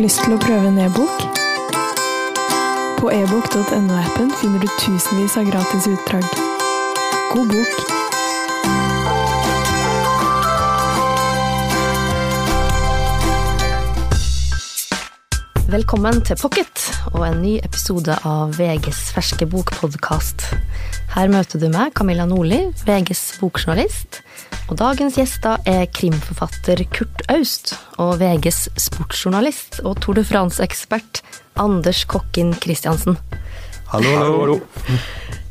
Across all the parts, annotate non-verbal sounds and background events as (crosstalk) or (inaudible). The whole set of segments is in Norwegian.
Lyst til å prøve en e-bok? På ebok.no-appen finner du tusenvis av gratis utdrag. God bok! Velkommen til Pocket og en ny episode av VGs ferske bokpodkast. Her møter du meg, Camilla Nordli, VGs bokjournalist. Og dagens gjester er krimforfatter Kurt Aust og VGs sportsjournalist og Tour de France-ekspert Anders Kokkin Christiansen. Hallo, hallo.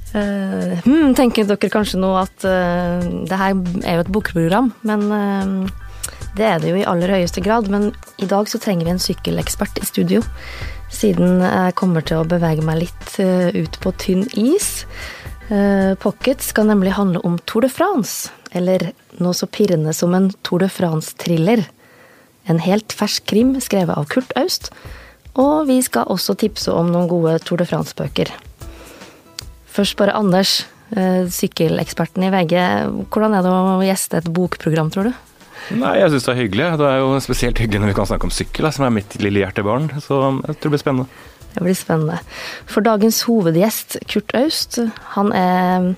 Uh, hmm, tenker dere kanskje nå at uh, det her er jo et bokprogram, men uh, det er det jo i aller høyeste grad. Men i dag så trenger vi en sykkelekspert i studio, siden jeg kommer til å bevege meg litt ut på tynn is. Pocket skal nemlig handle om Tour de France, eller noe så pirrende som en Tour de France-thriller. En helt fersk krim skrevet av Kurt Aust. Og vi skal også tipse om noen gode Tour de France-bøker. Først bare Anders, sykkeleksperten i VG. Hvordan er det å gjeste et bokprogram, tror du? Nei, jeg syns det er hyggelig. Det er jo spesielt hyggelig når vi kan snakke om sykkel, som er mitt lille hjertebarn. Så jeg tror det blir spennende. Det blir spennende. For dagens hovedgjest, Kurt Aust, han er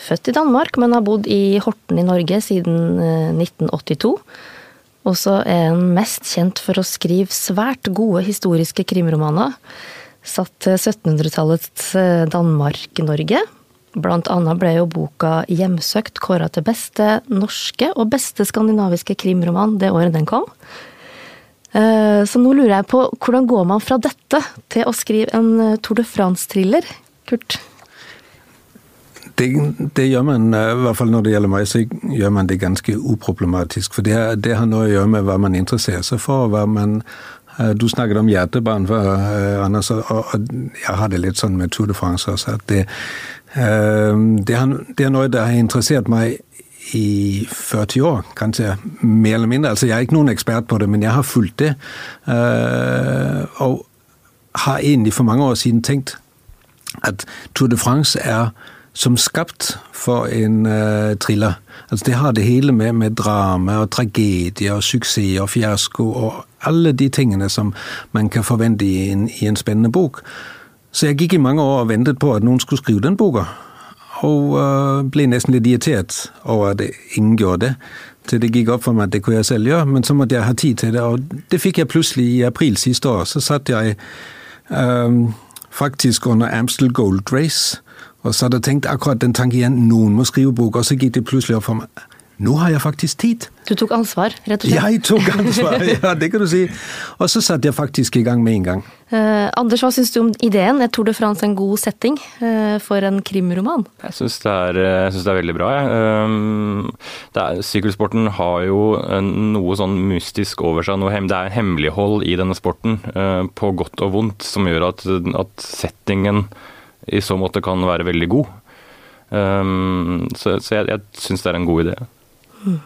født i Danmark, men har bodd i Horten i Norge siden 1982. Og så er han mest kjent for å skrive svært gode historiske krimromaner. Satt til 1700-tallets Danmark-Norge. Blant annet ble jo boka 'Hjemsøkt' kåra til beste norske og beste skandinaviske krimroman det året den kom. Så nå lurer jeg på, hvordan går man fra dette til å skrive en Tour de France-thriller, Kurt? Det, det, gjør man, i hvert fall når det gjelder meg, så gjør man det ganske uproblematisk. For det, det har noe å gjøre med hva man interesserer seg for. hva man du snakket om hjertebarn, Anders, og jeg har det litt sånn med Tour de France også. at det, det, er noe som har interessert meg i 40 år, kanskje mer eller mindre. Altså, Jeg er ikke noen ekspert på det, men jeg har fulgt det. Og har egentlig for mange år siden tenkt at Tour de France er som skapt for en uh, thriller. Altså Det har det hele med, med drama og tragedie og suksess og fiasko og alle de tingene som man kan forvente i en, i en spennende bok. Så jeg gikk i mange år og ventet på at noen skulle skrive den boka. Og uh, ble nesten litt irritert over at ingen gjorde det. Til det gikk opp for meg at det kunne jeg selv gjøre, men så måtte jeg ha tid til det. Og det fikk jeg plutselig i april siste år. Så satt jeg um, faktisk under Amstel Gold Race og så hadde jeg tenkt akkurat den tanken igjen, noen må skrive bok, og så gikk det plutselig opp for meg. Nå har jeg faktisk tid. Du tok ansvar, rett og slett? Jeg tok ansvar, (laughs) ja, det kan du si. Og så satte jeg faktisk i gang med en gang. Eh, Anders, hva syns du om ideen? Er Tour de France en god setting eh, for en krimroman? Jeg syns det, det, er veldig bra, jeg. Ja. Um, sykkelsporten har jo noe sånn mystisk over seg. Noe, det er hemmelighold i denne sporten, uh, på godt og vondt, som gjør at, at settingen i så måte kan være veldig god. Um, så, så, jeg, jeg syns det er en god idé. Mm.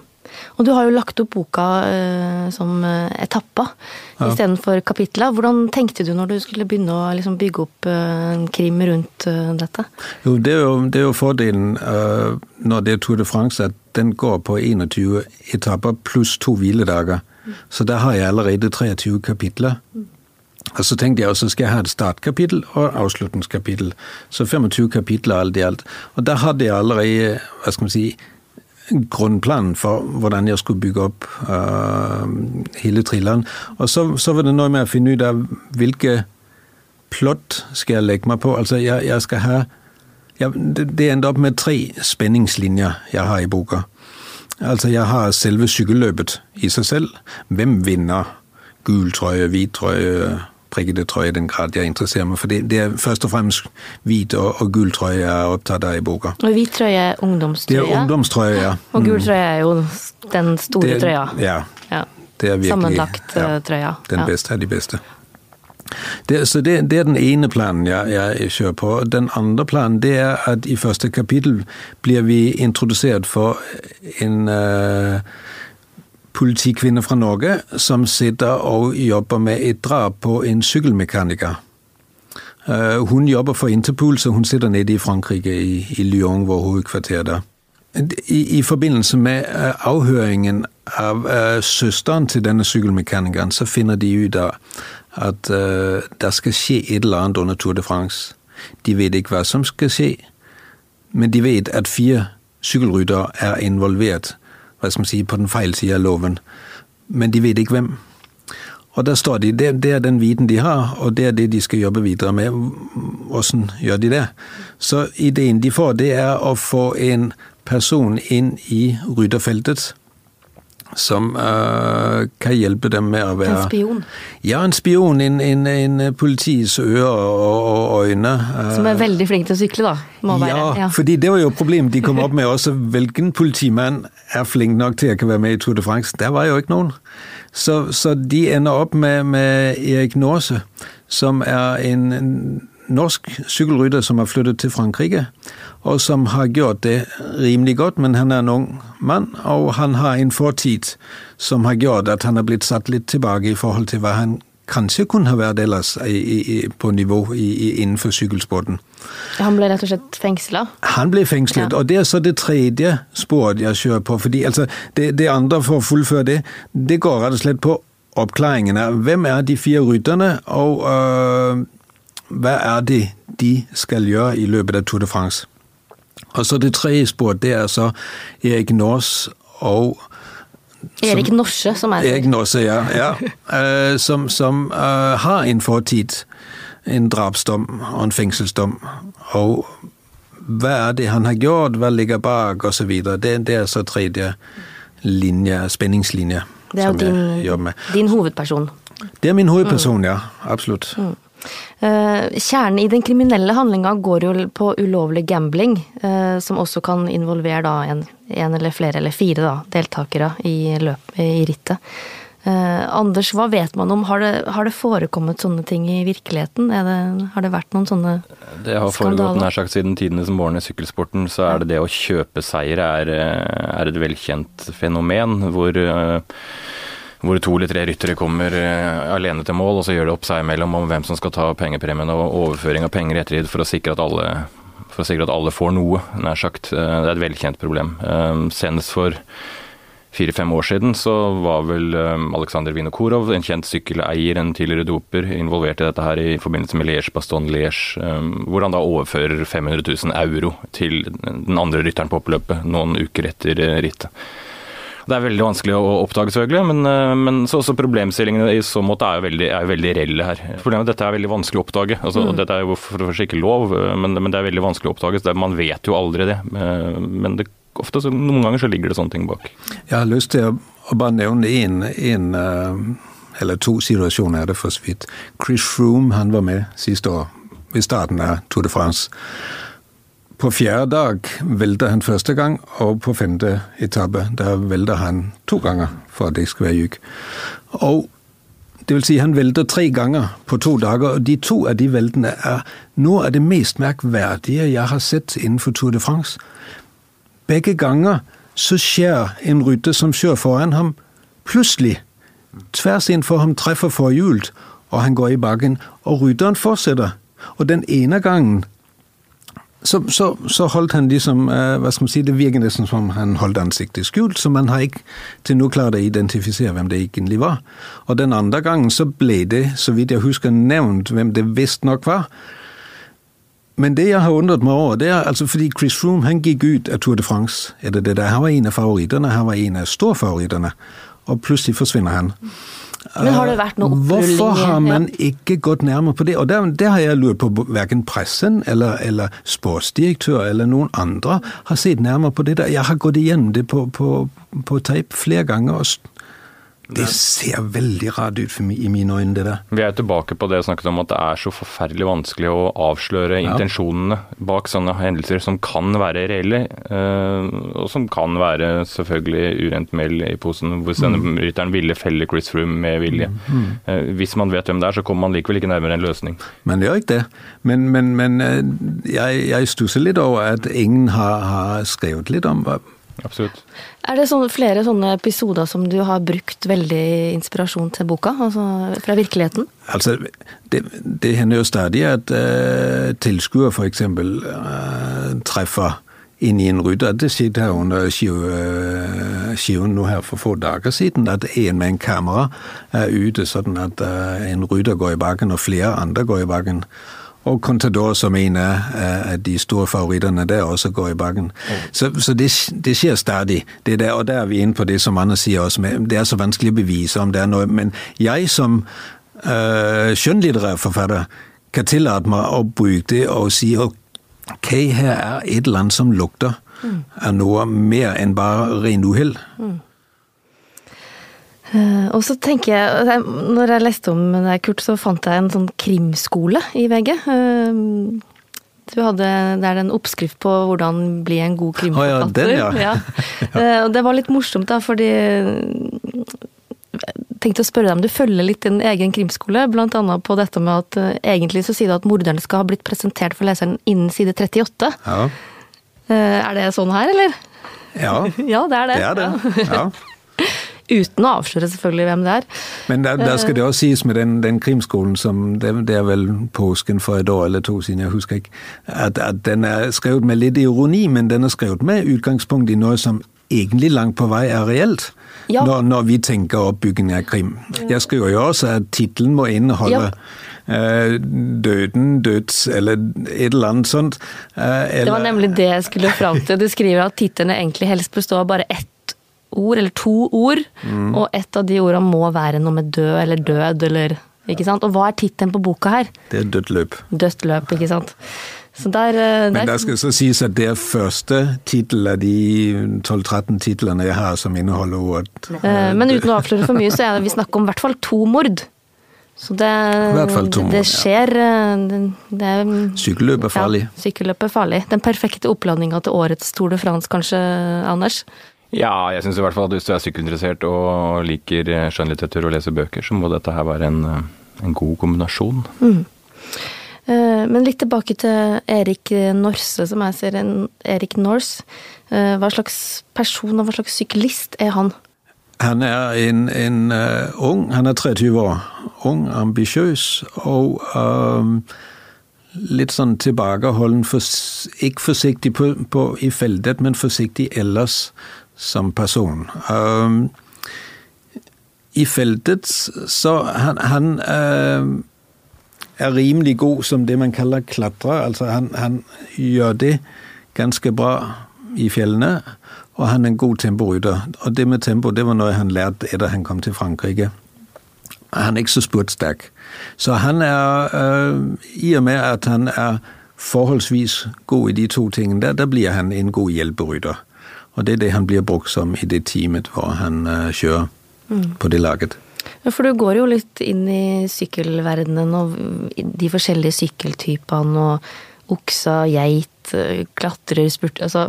Og du har jo lagt opp boka uh, som etapper ja. istedenfor kapitler. Hvordan tenkte du når du skulle begynne å liksom, bygge opp uh, en krim rundt uh, dette? Jo, det er jo, det er jo fordelen når det er Tour de France, at den går på 21 etapper pluss to hviledager. Mm. Så der har jeg allerede 23 kapitler. Mm. Og så tenkte jeg også skal jeg ha et startkapittel og avslutningskapittel. Så 25 kapitler alt i alt. Og der hadde jeg allerede hva skal man si, grunnplanen for hvordan jeg skulle bygge opp uh, hele thrilleren. Og så, så, var det noe med å finne ut av hvilke plott skal jeg legge meg på. Altså, jeg, jeg skal ha jeg, det, endte opp med tre spenningslinjer jeg har i boka. Altså, jeg har selve sykkelløpet i seg selv. Hvem vinner? Gul trøye, hvit trøye, prikkete trøye den grad jeg interesserer meg for det. Det er først og fremst hvit og, og gul trøye jeg er opptatt av i boka. Og hvit trøye er ungdomstrøye? Det er ungdomstrøye, ja. Og gul mm. trøye er jo den store det, trøya? Ja. ja. Det er virkelig Sammenlagt ja, eh, trøya. Den beste er de beste. Det, så det, det, er den ene planen jeg, jeg, kjører på. Den andre planen det er at i første kapittel blir vi introdusert for en uh, politikvinne fra Norge som sitter og jobber med et drap på en sykkelmekaniker. Hun jobber for Interpol, så hun sitter nede i Frankrike, i, i Lyon, hvor hovedkvarteret er. i, i forbindelse med uh, avhøringen av uh, søsteren til denne sykkelmekanikeren, så finner de ut av at uh, det skal skje et eller annet under Tour de France. De vet ikke hva som skal skje, men de vet at fire sykkelryttere er involvert hva skal man si, på den feil side av loven. Men de vet ikke hvem. Og der står de, det, det, er den viten de har, og det er det de skal jobbe videre med. Hvordan gjør de det? Så ideen de får, det er å få en person inn i rytterfeltet som uh, kan hjelpe dem med å være En spion? Ja, en spion. En, en, en politis ører og, og øyne. Uh, som er veldig flink til å sykle, da? Må ja, være. ja, fordi det var jo problemet de kom opp med også. Hvilken politimann er flink nok til å være med i Tour de France? Der var jo ikke noen. Så, så de ender opp med, med Erik Norse, som er en, en norsk sykkelrytter som har flyttet til Frankrike og som har gjort det rimelig godt, men han er en ung mann, og han har en fortid som har gjort at han har blitt satt litt tilbake i forhold til hva han kanskje kunne ha vært ellers på nivå i, innenfor sykkelsporten. Han ble rett og slett fengsla? Han ble fengslet, ja. og det er så det tredje sporet jeg kjører på. fordi altså, det, det, andre, for å fullføre det, det går rett og slett på oppklaringen av hvem er de fire rytterne, og øh, hva er det de skal gjøre i løpet av Tour de France. Og så det tredje sporet, det er så Erik Nors og Erik Norse, som er Erik Norse, ja. ja. Uh, (laughs) som, som uh, har en fortid. En drapsdom og en fengselsdom. Og hva er det han har gjort, hva ligger bak, osv. Det, det er så tredje linje, spenningslinje. Det er jo din, din, hovedperson. Det er min hovedperson, mm. ja. Absolutt. Mm. Eh, kjernen i den kriminelle handlinga går jo på ulovlig gambling, eh, som også kan involvere da en, en eller flere eller fire da, deltakere i, løp, i rittet. Eh, Anders, hva vet man om, har det, har det forekommet sånne ting i virkeligheten? Det, har det vært noen sånne skandaler? Det har foregått nær sagt siden tidenes morgen i sykkelsporten, så er det det å kjøpe seier er, er et velkjent fenomen. hvor hvor to eller tre ryttere kommer uh, alene til mål, og så gjør det opp seg imellom om hvem som skal ta pengepremien og overføring av penger i ettertid for å sikre at alle, for å sikre at alle får noe, nær sagt. Uh, det er et velkjent problem. Uh, senest for fire-fem år siden så var vel Aleksandr Vinokurov, en kjent sykkeleier, en tidligere doper, involvert i dette her i forbindelse med Liège-Baston-Liège, hvor han da overfører 500 000 euro til den andre rytteren på oppløpet noen uker etter rittet. Det er veldig vanskelig å oppdage, selvfølgelig, men, eh, men så også problemstillingene i så måte er jo veldig, er veldig reelle her. Problemet er at dette er veldig vanskelig å oppdage. Altså, mm. Dette er jo for å ikke lov, eh, men, men, det er veldig vanskelig å oppdage. så Man vet jo aldri det. Eh, men det, ofte, så, noen ganger så ligger det sånne ting bak. Jeg har lyst til å bare nevne én eller to situasjoner er det for så vidt. Chris Froome han var med siste år, ved starten av Tour de France. På fjerde dag velter han første gang, og på femte etappe der velter han to ganger, for at det skal være lyk. Og det vil si han velter tre ganger på to dager, og de to av de veltene er noe av det mest merkverdige jeg har sett innenfor Tour de France. Begge ganger så skjer en rytter som kjører foran ham, plutselig tvers innenfor ham treffer forhjulet, og han går i bakken, og rytteren fortsetter. Og den ene gangen så, så, så, holdt han liksom hva skal man si, Det virker nesten som han holdt ansiktet skjult, så man har ikke til nå klart å identifisere hvem det egentlig var. Og den andre gangen så ble det, så vidt jeg husker, nevnt hvem det visstnok var. Men det jeg har undret meg over, det er altså fordi Chris Froome han gikk ut av Tour de France. Er det det der? Han var en av favorittene, han var en av storfavorittene. Og plutselig forsvinner han. Men har det vært noe opprulling? Hvorfor har man ikke gått nærmere på det? Og det, det har jeg lurt på. Verken pressen eller, eller sportsdirektør eller noen andre har sett nærmere på det der. Jeg har gått igjennom det på, på, på tape flere ganger og det ser veldig rart ut i mine øyne, det der. Vi er tilbake på det jeg snakket om at det er så forferdelig vanskelig å avsløre ja. intensjonene bak sånne hendelser som kan være reelle, eh, og som kan være selvfølgelig urent mel i posen. Hvis denne mm. rytteren ville felle Chris Froome med vilje. Mm. mm. Hvis man vet hvem det er, så kommer man likevel ikke nærmere en løsning. Men det gjør ikke det. Men, men, men eh, jeg, jeg stusser litt over at ingen har, har skrevet litt om hva Absolutt. Er det sånne, flere sånne episoder som du har brukt veldig inspirasjon til boka? Altså fra virkeligheten? Altså, det, det hender jo stadig at uh, tilskuere f.eks. Uh, treffer inn i en rytter. Det skjedde her under skiven nå her for få dager siden, at en med en kamera er ute sånn at en rytter går i bakken, og flere andre går i bakken. Og Contador, som en av de store favorittene der, også går i bakken. Mm. Så, så det, det, skjer stadig. Det der, og der er vi inne på det som andre sier også, det er så vanskelig å bevise om det er noe. Men jeg som uh, skjønnlitterær forfatter kan tillate meg å bruke det og si ok, her er et eller annet som lukter mm. av noe mer enn bare ren uhell. Mm. Uh, og så tenker jeg, når jeg leste om det, Kurt, så fant jeg en sånn krimskole i VG. Uh, du hadde, Det er en oppskrift på hvordan bli en god krimforfatter. Oh, ja, den, ja. ja. Uh, (laughs) og det var litt morsomt, da, fordi jeg tenkte å spørre deg om du følger litt din egen krimskole, blant annet på dette med at egentlig så sier du at morderen skal ha blitt presentert for leseren innen side 38. Ja. Er det sånn her, eller? Ja. (laughs) ja, det er det. Det er det, ja. (laughs) Uten å avsløre selvfølgelig hvem det er. Men der, der skal det også sies med den, den krimskolen som det, det, er vel påsken for et år eller to siden, jeg husker ikke, at, at den er skrevet med litt ironi, men den er skrevet med utgangspunkt i noe som egentlig langt på vei er reelt ja. når, når, vi tenker oppbygging av krim. Jeg skriver jo også at tittelen må inneholde ja. Uh, døden, døds eller et eller annet sånt. Uh, eller, det var nemlig det jeg skulle fram til. Du skriver at titlene egentlig helst består av bare ett ord, eller to ord, mm. og ett av de ordene må være noe med død eller død eller Ikke sant? Og hva er tittelen på boka her? Det er Dødt løp. Dødt løp, ikke sant. Der, der, Men det skal så sies at det er første tittel av de 12-13 titlene jeg har som inneholder ordet. Eh, men uten å avsløre for mye, så er det vi snakker om i hvert fall to mord. Så det, mord, det skjer eh, det, det, Sykkelløp er farlig. Ja, sykkelløp er farlig. Den perfekte oppladninga til årets Tour de France, kanskje, Anders? Ja, jeg syns i hvert fall at hvis du er sykkelinteressert og liker skjønnlitteratur og leser bøker, så må dette her være en, en god kombinasjon. Mm. Eh, men litt tilbake til Erik Norse, som jeg ser. Erik Norse. Eh, hva slags person og hva slags syklist er han? Han er en, en uh, ung Han er 23 år. Ung, ambisiøs og um, litt sånn tilbakeholden. For, ikke forsiktig på, på, i feltet, men forsiktig ellers som person. Um, I feltet så Han, han uh, er rimelig god som det man kaller klatre. Altså han, han gjør det ganske bra i fjellene, og han er en god temporytter. Og det med tempo det var noe han lærte etter han kom til Frankrike. Han er ikke så spurtsterk. Så han er, øh, i og med at han er forholdsvis god i de to tingene der, da blir han en god hjelperytter. Og det er det han blir brukt som i det teamet hvor han øh, kjører mm. på det laget. For du går jo litt inn i sykkelverdenen og de forskjellige sykkeltypene og oksa, geit, klatrer, spurt altså,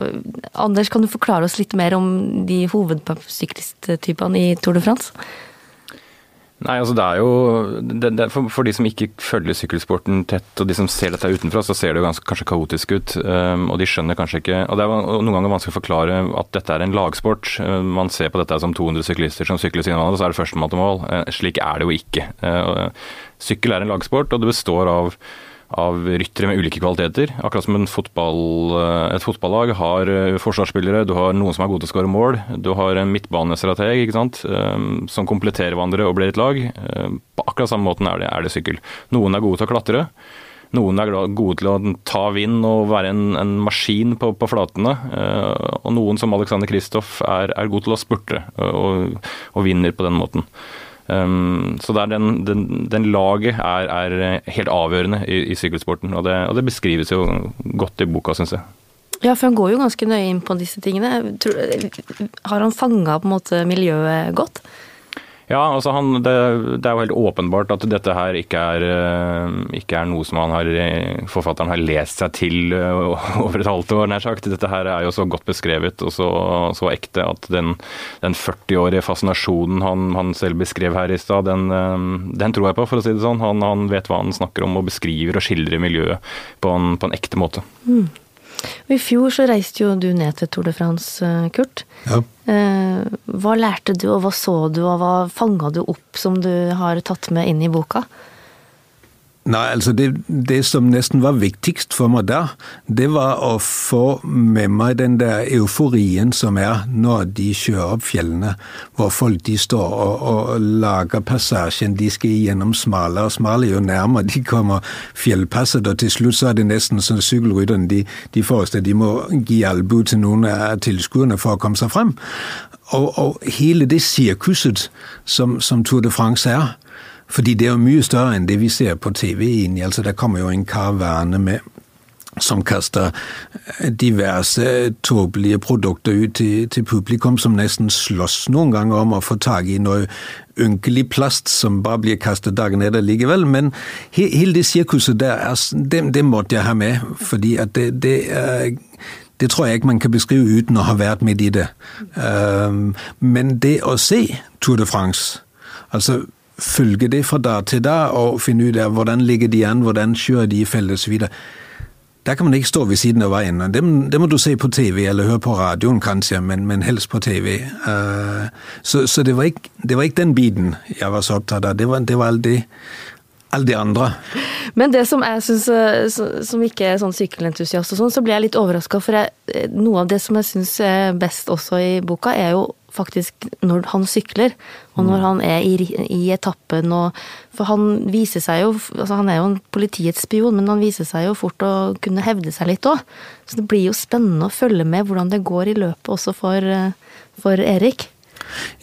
Anders, kan du forklare oss litt mer om de hovedsyklisttypene i Tour de France? Nei, altså det er jo det, det, for, for, de som ikke følger sykkelsporten tett, og de som ser dette utenfra, så ser det jo ganske, kanskje kaotisk ut. Um, og de skjønner kanskje ikke Og det er noen ganger vanskelig å forklare at dette er en lagsport. Um, man ser på dette som 200 syklister som sykler siden av hverandre, så er det førstemann til mål. Uh, slik er det jo ikke. Uh, sykkel er en lagsport, og det består av av ryttere med ulike kvaliteter. Akkurat som fotball, eh, et fotballag har eh, forsvarsspillere, du har noen som er gode til å skåre mål. Du har en midtbanestrateg ikke sant? Eh, som kompletterer hverandre og blir et lag. På akkurat samme måten er det, er det sykkel. Noen er gode til å klatre. Noen er gode til å ta vind og være en, en maskin på, på, flatene. Og noen, som Alexander Kristoff, er, er god til å spurte og, og vinner på den måten. Um, så den, den, den, laget er, er, helt avgjørende i, i sykkelsporten, og det, og det, beskrives jo godt i boka, syns jeg. Ja, for han går jo ganske nøye inn på disse tingene. Har han fanga på en måte miljøet godt? Ja, altså han, det, det, er jo helt åpenbart at dette her ikke er, eh, ikke er noe som har, forfatteren har lest seg til eh, (laughs) over et halvt år, nær sagt. Dette her er jo så godt beskrevet og så, så ekte at den, den 40-årige fascinasjonen han, han, selv beskrev her i stad, den, eh, den, tror jeg på, for å si det sånn. Han, han, vet hva han snakker om og beskriver og skildrer miljøet på en, på en ekte måte. Mm. I fjor så reiste jo du ned til Tour de France, eh, Kurt. Ja. Eh, hva lærte du, og hva så du, og hva fanga du opp som du har tatt med inn i boka? Nei, altså det, det, som nesten var viktigst for meg der, det var å få med meg den der euforien som er når de kjører opp fjellene, hvor folk de står og, og lager passasjen. De skal gjennom smalere og smalere jo nærmere de kommer fjellpasset, og til slutt så er det nesten sånn sykkelrytterne de, de forestiller de må gi albu til noen av tilskuerne for å komme seg frem. Og, og hele det sirkuset som, som Tour de France er, fordi det er jo mye større enn det vi ser på TV. egentlig. Altså, Der kommer jo en karavane med som kaster diverse tåpelige produkter ut til, til, publikum, som nesten slåss noen ganger om å få tak i noe ynkelig plast som bare blir kastet dagen etter likevel. Men he, hele det sirkuset der, er, det, det, måtte jeg ha med, fordi det, det det tror jeg ikke man kan beskrive uten å ha vært med i det. Men det å se Tour de France altså følge de fra dag til dag og finne ut hvordan ligger de an, hvordan kjører de i felt osv. Der kan man ikke stå ved siden av veien. Det, det, må du se på TV eller høre på radioen kanskje, men, men helst på TV. Uh, så, så det, var ikke, det, var ikke, den biten jeg var så opptatt av. Det var, det var alt det alle de andre. Men det som jeg syns, eh, som ikke er sånn sykkelentusiast og sånn, så blir jeg litt overraska. For jeg, eh, noe av det som jeg syns er best også i boka, er jo faktisk når han sykler, og når mm. han er i, i etappen og For han viser seg jo altså Han er jo en politiets spion, men han viser seg jo fort å kunne hevde seg litt òg. Så det blir jo spennende å følge med hvordan det går i løpet også for, eh, for Erik.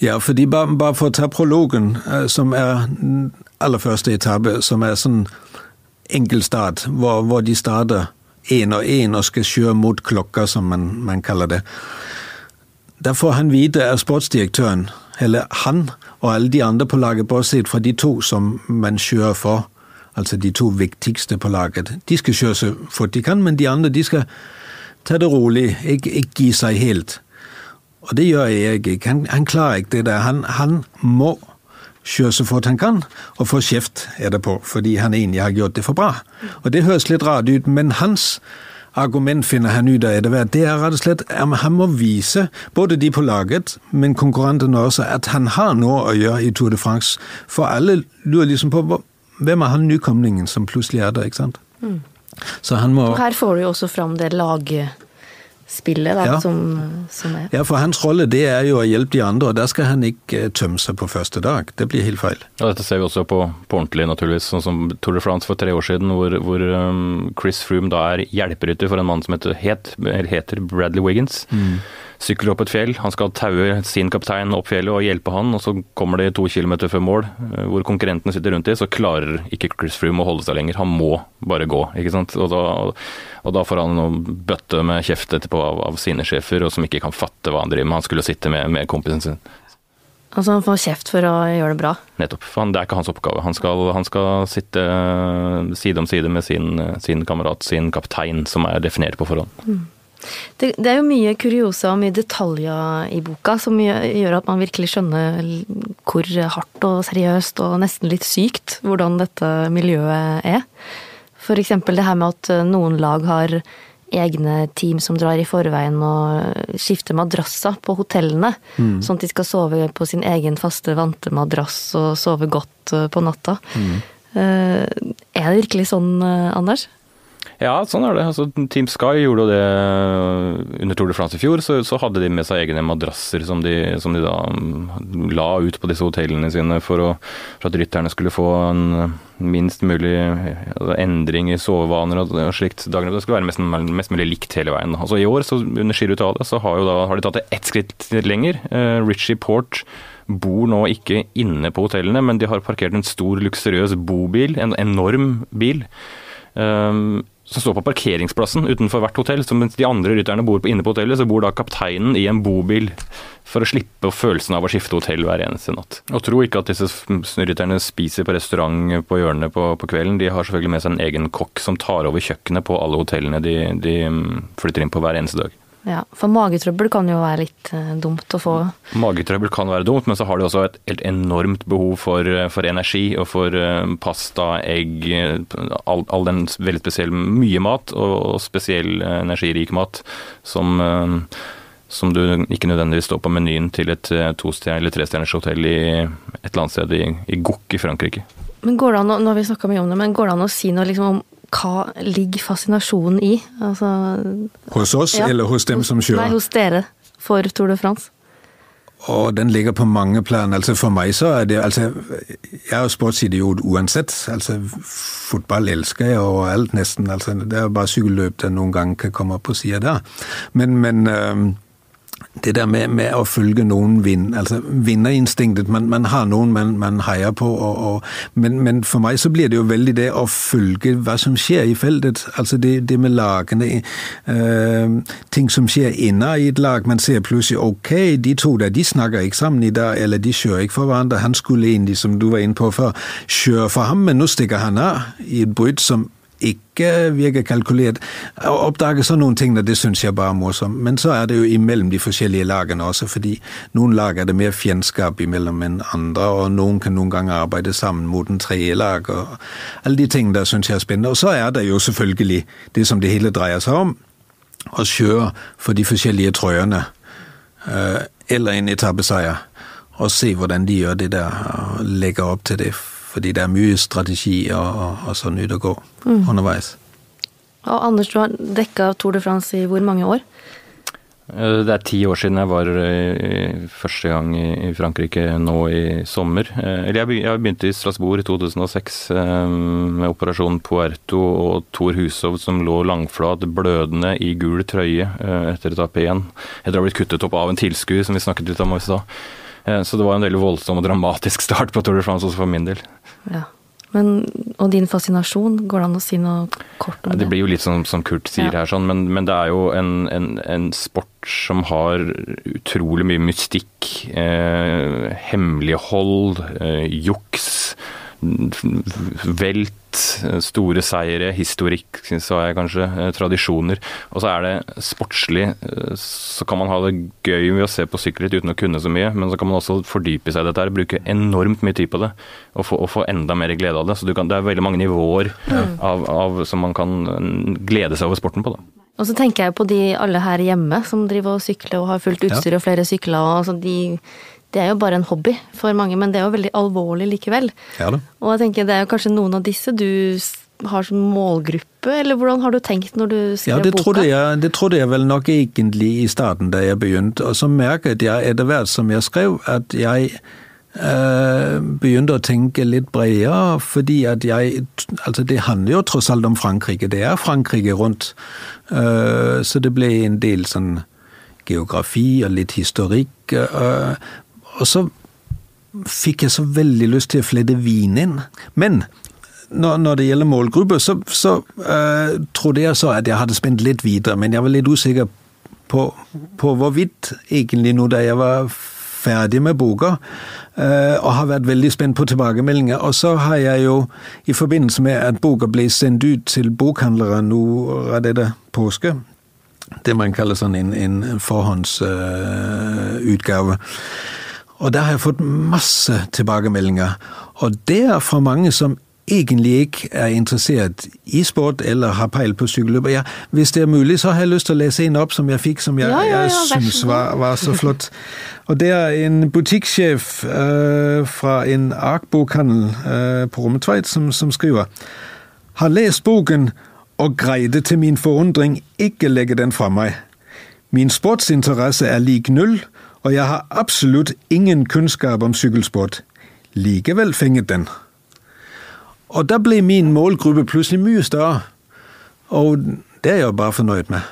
Ja, fordi bare, bare for å ta prologen, som er aller første etappe, som er sånn enkeltstart, hvor, hvor de starter én og én og skal kjøre mot klokka, som man, man kaller det. Der får han vite av sportsdirektøren, eller han og alle de andre på laget, bortsett fra de to som man kjører for, altså de to viktigste på laget. De skal kjøre så fort de kan, men de andre de skal ta det rolig, ikke, ikke gi seg helt. Og det gjør jeg ikke. Han, han klarer ikke det der. Han, han må kjøre så fort han kan, og få kjeft etterpå, fordi han egentlig har gjort det for bra. Og Det høres litt rart ut, men hans argument finner han ut av etter hvert. Det er rett og slett at han må vise, både de på laget, men konkurrentene også, at han har noe å gjøre i Tour de France. For alle lurer liksom på hvem er han nykomlingen som plutselig er der, ikke sant. Mm. Så han må Her får du jo også fram det laget spillet da, ja. som, som, er. Ja, for hans rolle det er jo å hjelpe de andre, og der skal han ikke eh, tømme seg på første dag. Det blir helt feil. Ja, Dette ser vi også på, på ordentlig, naturligvis. Sånn som Tour de France for tre år siden, hvor, hvor um, Chris Froome da er hjelperytter for en mann som heter, het, heter Bradley Wiggins. Mm sykler opp et fjell. Han skal taue sin kaptein opp fjellet og hjelpe han, og så kommer de to kilometer før mål, eh, hvor konkurrentene sitter rundt i, så klarer ikke Chris Froome å holde seg lenger. Han må bare gå, ikke sant. Og da, og da får han noen bøtte med kjeft etterpå av, av, sine sjefer, og som ikke kan fatte hva han driver med. Han skulle sitte med, med kompisen sin. Altså han får kjeft for å gjøre det bra? Nettopp. Han, det er ikke hans oppgave. Han skal, han skal sitte eh, side om side med sin, sin, kamerat, sin kaptein, som er definert på forhånd. Mm. Det, det, er jo mye kuriosa og mye detaljer i boka som gjør at man virkelig skjønner hvor hardt og seriøst og nesten litt sykt hvordan dette miljøet er. Eksempel det her med at noen lag har egne team som drar i forveien og skifter madrasser på hotellene. Mm. Sånn at de skal sove på sin egen faste, vante madrass og sove godt på natta. Mm. Eh, er det virkelig sånn, Anders? Ja, sånn er det. Altså, Team Sky gjorde det under Tour de France i fjor. Så, så hadde de med seg egne madrasser som de, som de, da mm, la ut på disse hotellene sine for, å, for at rytterne skulle få en minst mulig altså, endring i sovevaner og, og slikt. Dagen, det skulle være mest, mest, mulig likt hele veien. Altså I år, så under Giro Italia, så har, da, har, de tatt det ett skritt lenger. Uh, Richie Port bor nå ikke inne på hotellene, men de har parkert en stor, luksuriøs bobil, en enorm bil. Um, som står på parkeringsplassen utenfor hvert hotell. Så mens de andre rytterne bor inne på hotellet, så bor da kapteinen i en bobil for å slippe følelsen av å skifte hotell hver eneste natt. Og tro ikke at disse rytterne spiser på restaurant på hjørnet på, på, kvelden. De har selvfølgelig med seg en egen kokk som tar over kjøkkenet på alle hotellene de, de flytter inn på hver eneste dag. Ja, For magetrøbbel kan jo være litt uh, dumt å få? Magetrøbbel kan være dumt, men så har de også et helt enormt behov for, eh, for energi og for uh, pasta, egg, all, all, den veldig spesielle mye mat og, spesiell energirik mat som, som du ikke nødvendigvis står på menyen til et to- eller trestjerners hotell i et eller annet sted i, i Gok i Frankrike. Men går det an, å- nå har vi snakka mye om det, men går det an å si noe liksom om hva ligger fascinasjonen i? Altså, Hos oss ja, eller hos dem som kjører? Nei, hos dere for Tour de France. Og den ligger på mange plan. Altså For meg så er det altså, Jeg er jo sportsidiot uansett. Altså Fotball elsker jeg og alt, nesten. altså Det er bare sykkelløp det noen gang kan komme opp på sida der. Men, men det der med, med å følge noen vinn, altså vinnerinstinktet Man, man har noen man, man heier på, og, og, men, men for meg så blir det jo veldig det å følge hva som skjer i feltet. Altså det, det med lagene, øh, ting som skjer innad i et lag. Man ser plutselig ok, de to der de snakker ikke sammen i dag, eller de kjører ikke for hverandre. Han skulle egentlig, som du var inne på før, kjøre for ham, men nå stikker han av i et brudd som ikke virker kalkulert. Å oppdage sånne noen ting, det syns jeg bare er morsomt. Men så er det jo imellom de forskjellige lagene også, fordi noen lag er det mer fiendskap imellom enn andre, og noen kan noen ganger arbeide sammen mot en tredje og alle de tingene der syns jeg er spennende. Og så er det jo selvfølgelig det som det hele dreier seg om, å kjøre for de forskjellige trøyene, eh, eller en etappeseier, og se hvordan de gjør det der, og legger opp til det. Fordi det er mye strategi og, og, og sånn ut og gå underveis. Og Anders, du har dekka Tour de France i hvor mange år? Eh, Det er ti år siden jeg var eh, første gang i Frankrike nå i sommer. Eh, Eller jeg begynte i Strasbourg i 2006 eh, med Operasjon Puerto og Thor Hushov som lå langflat blødende i gul trøye etter etappe én. Etter å ha blitt kuttet opp av en tilskuer, som vi snakket litt om i stad. Eh, Så det var en veldig voldsom og dramatisk start på Tour de France også for min del. Ja. Men, og din fascinasjon, går det an å si noe kort om det? Det blir jo litt sånn som Kurt sier Ja. her, sånn, men, men det er jo en, en, en sport som har utrolig mye mystikk, eh, hemmelighold, eh, juks, velt, store seire, historikk, sa jeg kanskje, eh, tradisjoner. Og så er det sportslig, eh, så kan man ha det gøy med å se på sykkelritt uten å kunne så mye, men så kan man også fordype seg i dette her, bruke enormt mye tid på det, og få, og få enda mer glede av det. Så du kan, det er veldig mange nivåer av, av, som man kan eh, glede seg over sporten på. da. Og så tenker jeg på de alle her hjemme som driver og sykler og har fullt utstyr og flere sykler. Og altså de, det er jo bare en hobby for mange, men det er jo veldig alvorlig likevel. Ja. Og jeg tenker det er jo kanskje noen av disse du har som målgruppe, eller hvordan har du tenkt når du skrev Ja, det boka? trodde, jeg, det trodde jeg vel nok egentlig i starten da jeg begynte, og så merket jeg etter hvert som jeg skrev at jeg eh, begynte å tenke litt bredere, fordi at jeg Altså, det handler jo tross alt om Frankrike. Det er Frankrike rundt. Eh, så det ble en del sånn geografi og litt historikk. eh, og så fikk jeg så veldig lyst til å flette vin inn. Men når, det gjelder målgruppe, så, så uh, trodde jeg så at jeg hadde spent litt videre, men jeg var litt usikker på, på hvorvidt egentlig nå da jeg var ferdig med boka, Uh, og har vært veldig spent på tilbakemeldinger. Og så har jeg jo, i forbindelse med at boka ble sendt ut til bokhandlere nå av dette påske, det man kaller sånn en, en forhåndsutgave, og der har jeg fått masse tilbakemeldinger. Og det er fra mange som egentlig ikke er interessert i sport eller har peil på sykkelløp. Ja, hvis det er mulig, så har jeg lyst til å lese en opp som jeg fikk, som jeg, Ja, ja, ja, syns var, var så flott. Og det er en butikksjef eh, fra en Ark-bokhandel eh, på Rommetveit som, som skriver Har lest boken og greide til min forundring ikke legge den fra meg. Min sportsinteresse er lik null, og jeg har absolutt ingen kunnskap om sykkelsport. Likevel fenget den. Og da ble min målgruppe plutselig mye større, og det er jeg bare fornøyd med.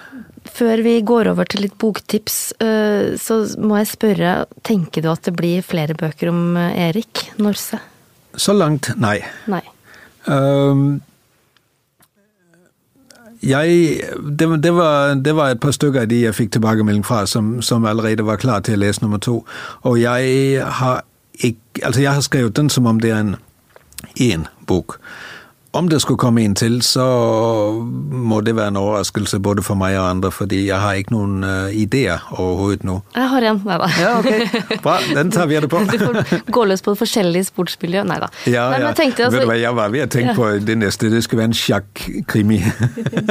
Før vi går over til litt boktips, øh, så må jeg spørre, tenker du at det blir flere bøker om øh, Erik Norse? Så langt nei. Nei. Øhm, jeg, det, det, var, det var et par stykker av de jeg fikk tilbakemelding fra, som, som allerede var klar til å lese nummer to. Og jeg har ikke Altså, jeg har skrevet den som om det er en én bok. Om det skulle komme inntil, til, så må det være en overraskelse både for meg og andre, fordi jeg har ikke noen uh, ideer overhodet nå. Jeg har en, nei da. Ja, ok. Bra, den tar vi det på. (laughs) Du får gå løs på forskjellige sportsmiljø, nei da. Ja, nei, ja. tenkte Vet du altså, hva, jeg var ved å tenke Ja. på det neste. Det skulle være en sjakk-krimi.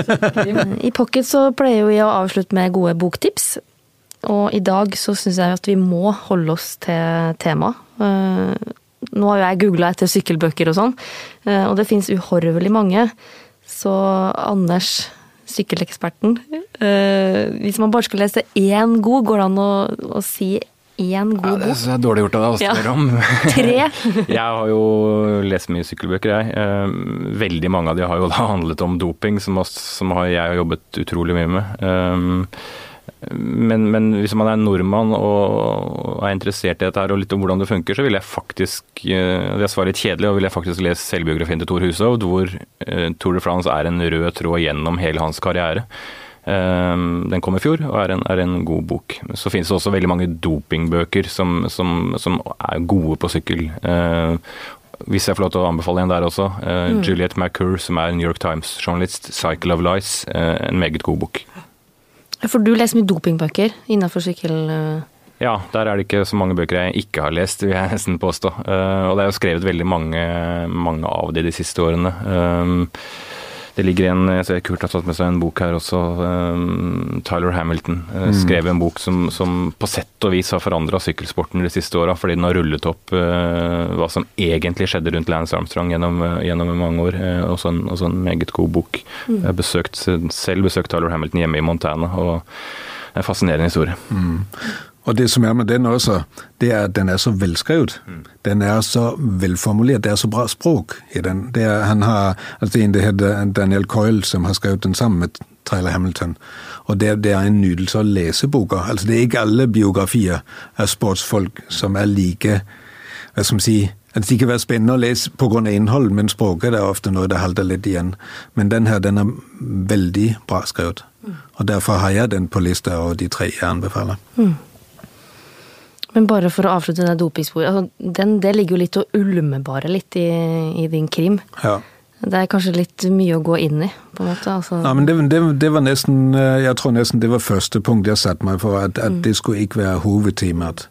(laughs) I Pocket så pleier vi å avslutte med gode boktips. Og i dag så syns jeg at vi må holde oss til temaet. Eh, Nå har jo jeg googla etter sykkelbøker og sånn, eh, og det fins uhorvelig mange. Så Anders, sykkeleksperten eh, Hvis man bare skal lese én god, går det an å, å si én god Ja, det bok? er dårlig gjort av deg å spørre om. (laughs) Tre? (laughs) jeg har jo lest mye sykkelbøker, jeg. Eh, Veldig mange av de har jo da handlet om doping, som, også, som jeg har jobbet utrolig mye med. Men, men hvis man er nordmann og er interessert i dette her og litt om hvordan det funker, så vil jeg faktisk eh, Det svaret litt kjedelig, og vil jeg faktisk lese selvbiografien til Thor Hushovd, hvor eh, Tour de France er en rød tråd gjennom hele hans karriere. Eh, Den kom i fjor og er en, er en god bok. Så finnes det også veldig mange dopingbøker som, som, som er gode på sykkel. Hvis jeg får lov til å anbefale en der også. Mm. Juliette McCurr, som er New York Times-journalist. 'Cycle of Lies'. En meget god bok. For du leser mye dopingbøker innafor sykkel... eh, Ja, der er det ikke så mange bøker jeg ikke har lest, vil jeg nesten påstå. Eh, og det er jo skrevet veldig mange, mange av de de siste årene. Det ligger en jeg ser Kurt har tatt med seg en bok her også. Um, Tyler Hamilton uh, skrev en bok som, som på sett og vis har forandra sykkelsporten de siste åra, fordi den har rullet opp uh, hva som egentlig skjedde rundt Lance Armstrong gjennom, uh, gjennom mange år. Uh, også, en, også en meget god bok. Jeg har besøkt, selv besøkt Tyler Hamilton hjemme i Montana, og det er en fascinerende historie. Og det som er med den også, det er at den er så velskrevet. Den er så velformulert. Det er så bra språk i den. Det er, han har, altså det er en det heter Daniel Coyle som har skrevet den sammen med Trailer Hamilton. Og det, det er en nydelse å lese boka. Altså det er ikke alle biografier av sportsfolk som er like hva skal man si, altså De kan være spennende å lese pga. innhold, men språket er ofte noe det halter litt igjen. Men den her den er veldig bra skrevet. Og Derfor har jeg den på lista av de tre jeg anbefaler. Men bare for å avslutte det dopingsporet. Altså, den, det ligger jo litt og ulmer bare litt i, i din krim. Ja. Det er kanskje litt mye å gå inn i, på en måte. Altså, Nei, men det, det, det var nesten øh, Jeg tror nesten det var første punkt jeg satte meg for, at, at det skulle ikke være hovedtemaet.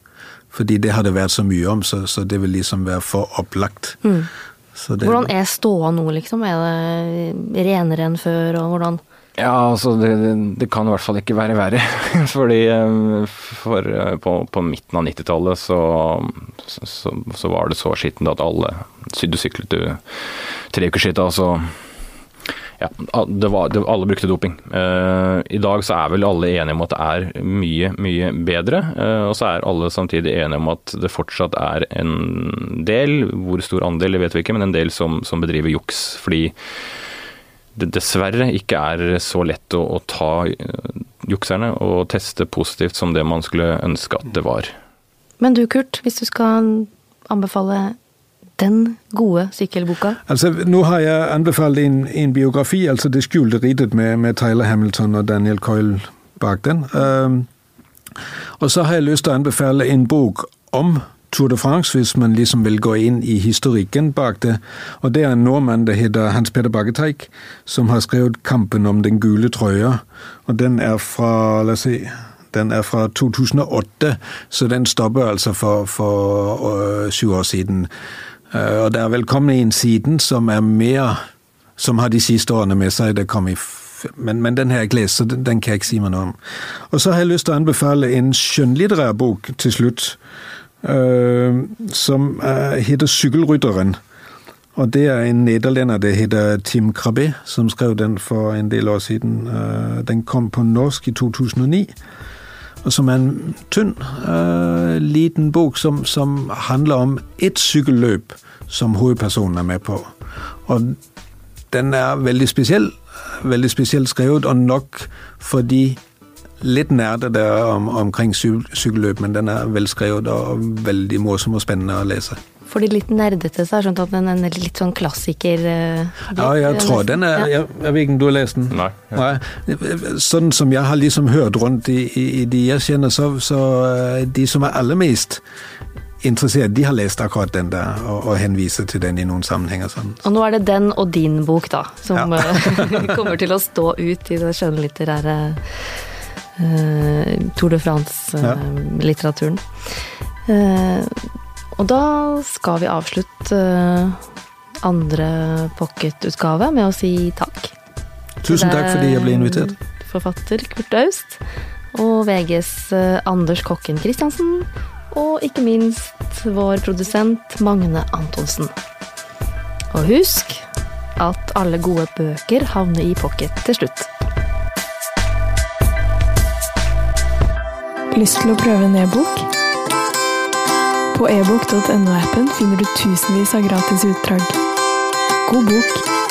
Fordi det hadde vært så mye om, så, så det ville liksom være for opplagt. Så det, hvordan er ståa nå, liksom? Er det renere enn før, og hvordan Ja, altså det, det kan i hvert fall ikke være verre. (laughs) Fordi eh, for, eh, på, på midten av 90-tallet så, så, så var det så skittent at alle sydde syklet du tre uker skitt. Altså ja, det var, det, alle brukte doping. Uh, I dag så er vel alle enige om at det er mye, mye bedre. Uh, og så er alle samtidig enige om at det fortsatt er en del, hvor stor andel det vet vi ikke, men en del som, som bedriver juks. Fordi det dessverre ikke er så lett å, å ta eh, jukserne og teste positivt som det man skulle ønske at det var. Men du, Kurt, hvis du skal anbefale den gode sykkelboka Altså, Nå har jeg anbefalt en, en biografi, altså 'Det skjulte rittet' med, med Tyler Hamilton og Daniel Coyle bak den. Um, og så har jeg lyst til å anbefale en bok om Tour de France, hvis man liksom vil gå inn i historikken bak det. Og det er en nordmann det heter Hans Petter Bakketeig, som har skrevet 'Kampen om den gule trøya'. Og den er fra La oss si den er fra 2008, så den stopper altså for, for øh, syv år siden. Uh, og det er vel kommet en siden som er mer Som har de siste årene med seg. Det kom i men, men den har jeg ikke lest, så den, den kan jeg ikke si meg noe om. Og så har jeg lyst til å anbefale en skjønnlitterær bok til slutt, øh, som øh, heter 'Sykkelrytteren'. Og det er en nederlender, det heter Tim Krabbe, som skrev den for en del år siden. Øh, Den kom på norsk i 2009 og som er en tynn, øh, liten bok som, som handler om ett sykkelløp som hovedpersonen er med på. Og den er veldig spesiell, veldig spesielt skrevet, og nok fordi litt nerdete om, omkring sykelløp, sykkelløp, men den er velskrevet og veldig morsom og spennende å lese. For de litt nerdete så har jeg skjønt at den er en litt sånn klassiker Uh, Ja, jeg tror den er Ja. Jeg, jeg vet ikke om du har lest den? Nei. Nei. Sånn som jeg har liksom hørt rundt i, i, i de jeg kjenner, så, så de som er aller mest interessert, de har lest akkurat den der, og, og henviser til den i noen sammenhenger. Sånn. Og nå er det den og din bok, da, som Ja. (laughs) kommer til å stå ut i det skjønnlitterære Tour de France-litteraturen. og da skal vi avslutte eh, andre pocketutgave med å si takk. Tusen takk fordi jeg ble invitert. Forfatter Kurt Aust. Og VGs eh, Anders Kokken Christiansen. og ikke minst vår produsent Magne Antonsen. Og husk at alle gode bøker havner i pocket til slutt. Lyst til å prøve en e-bok? På ebook.no-appen finner du tusenvis av gratis utdrag. God bok!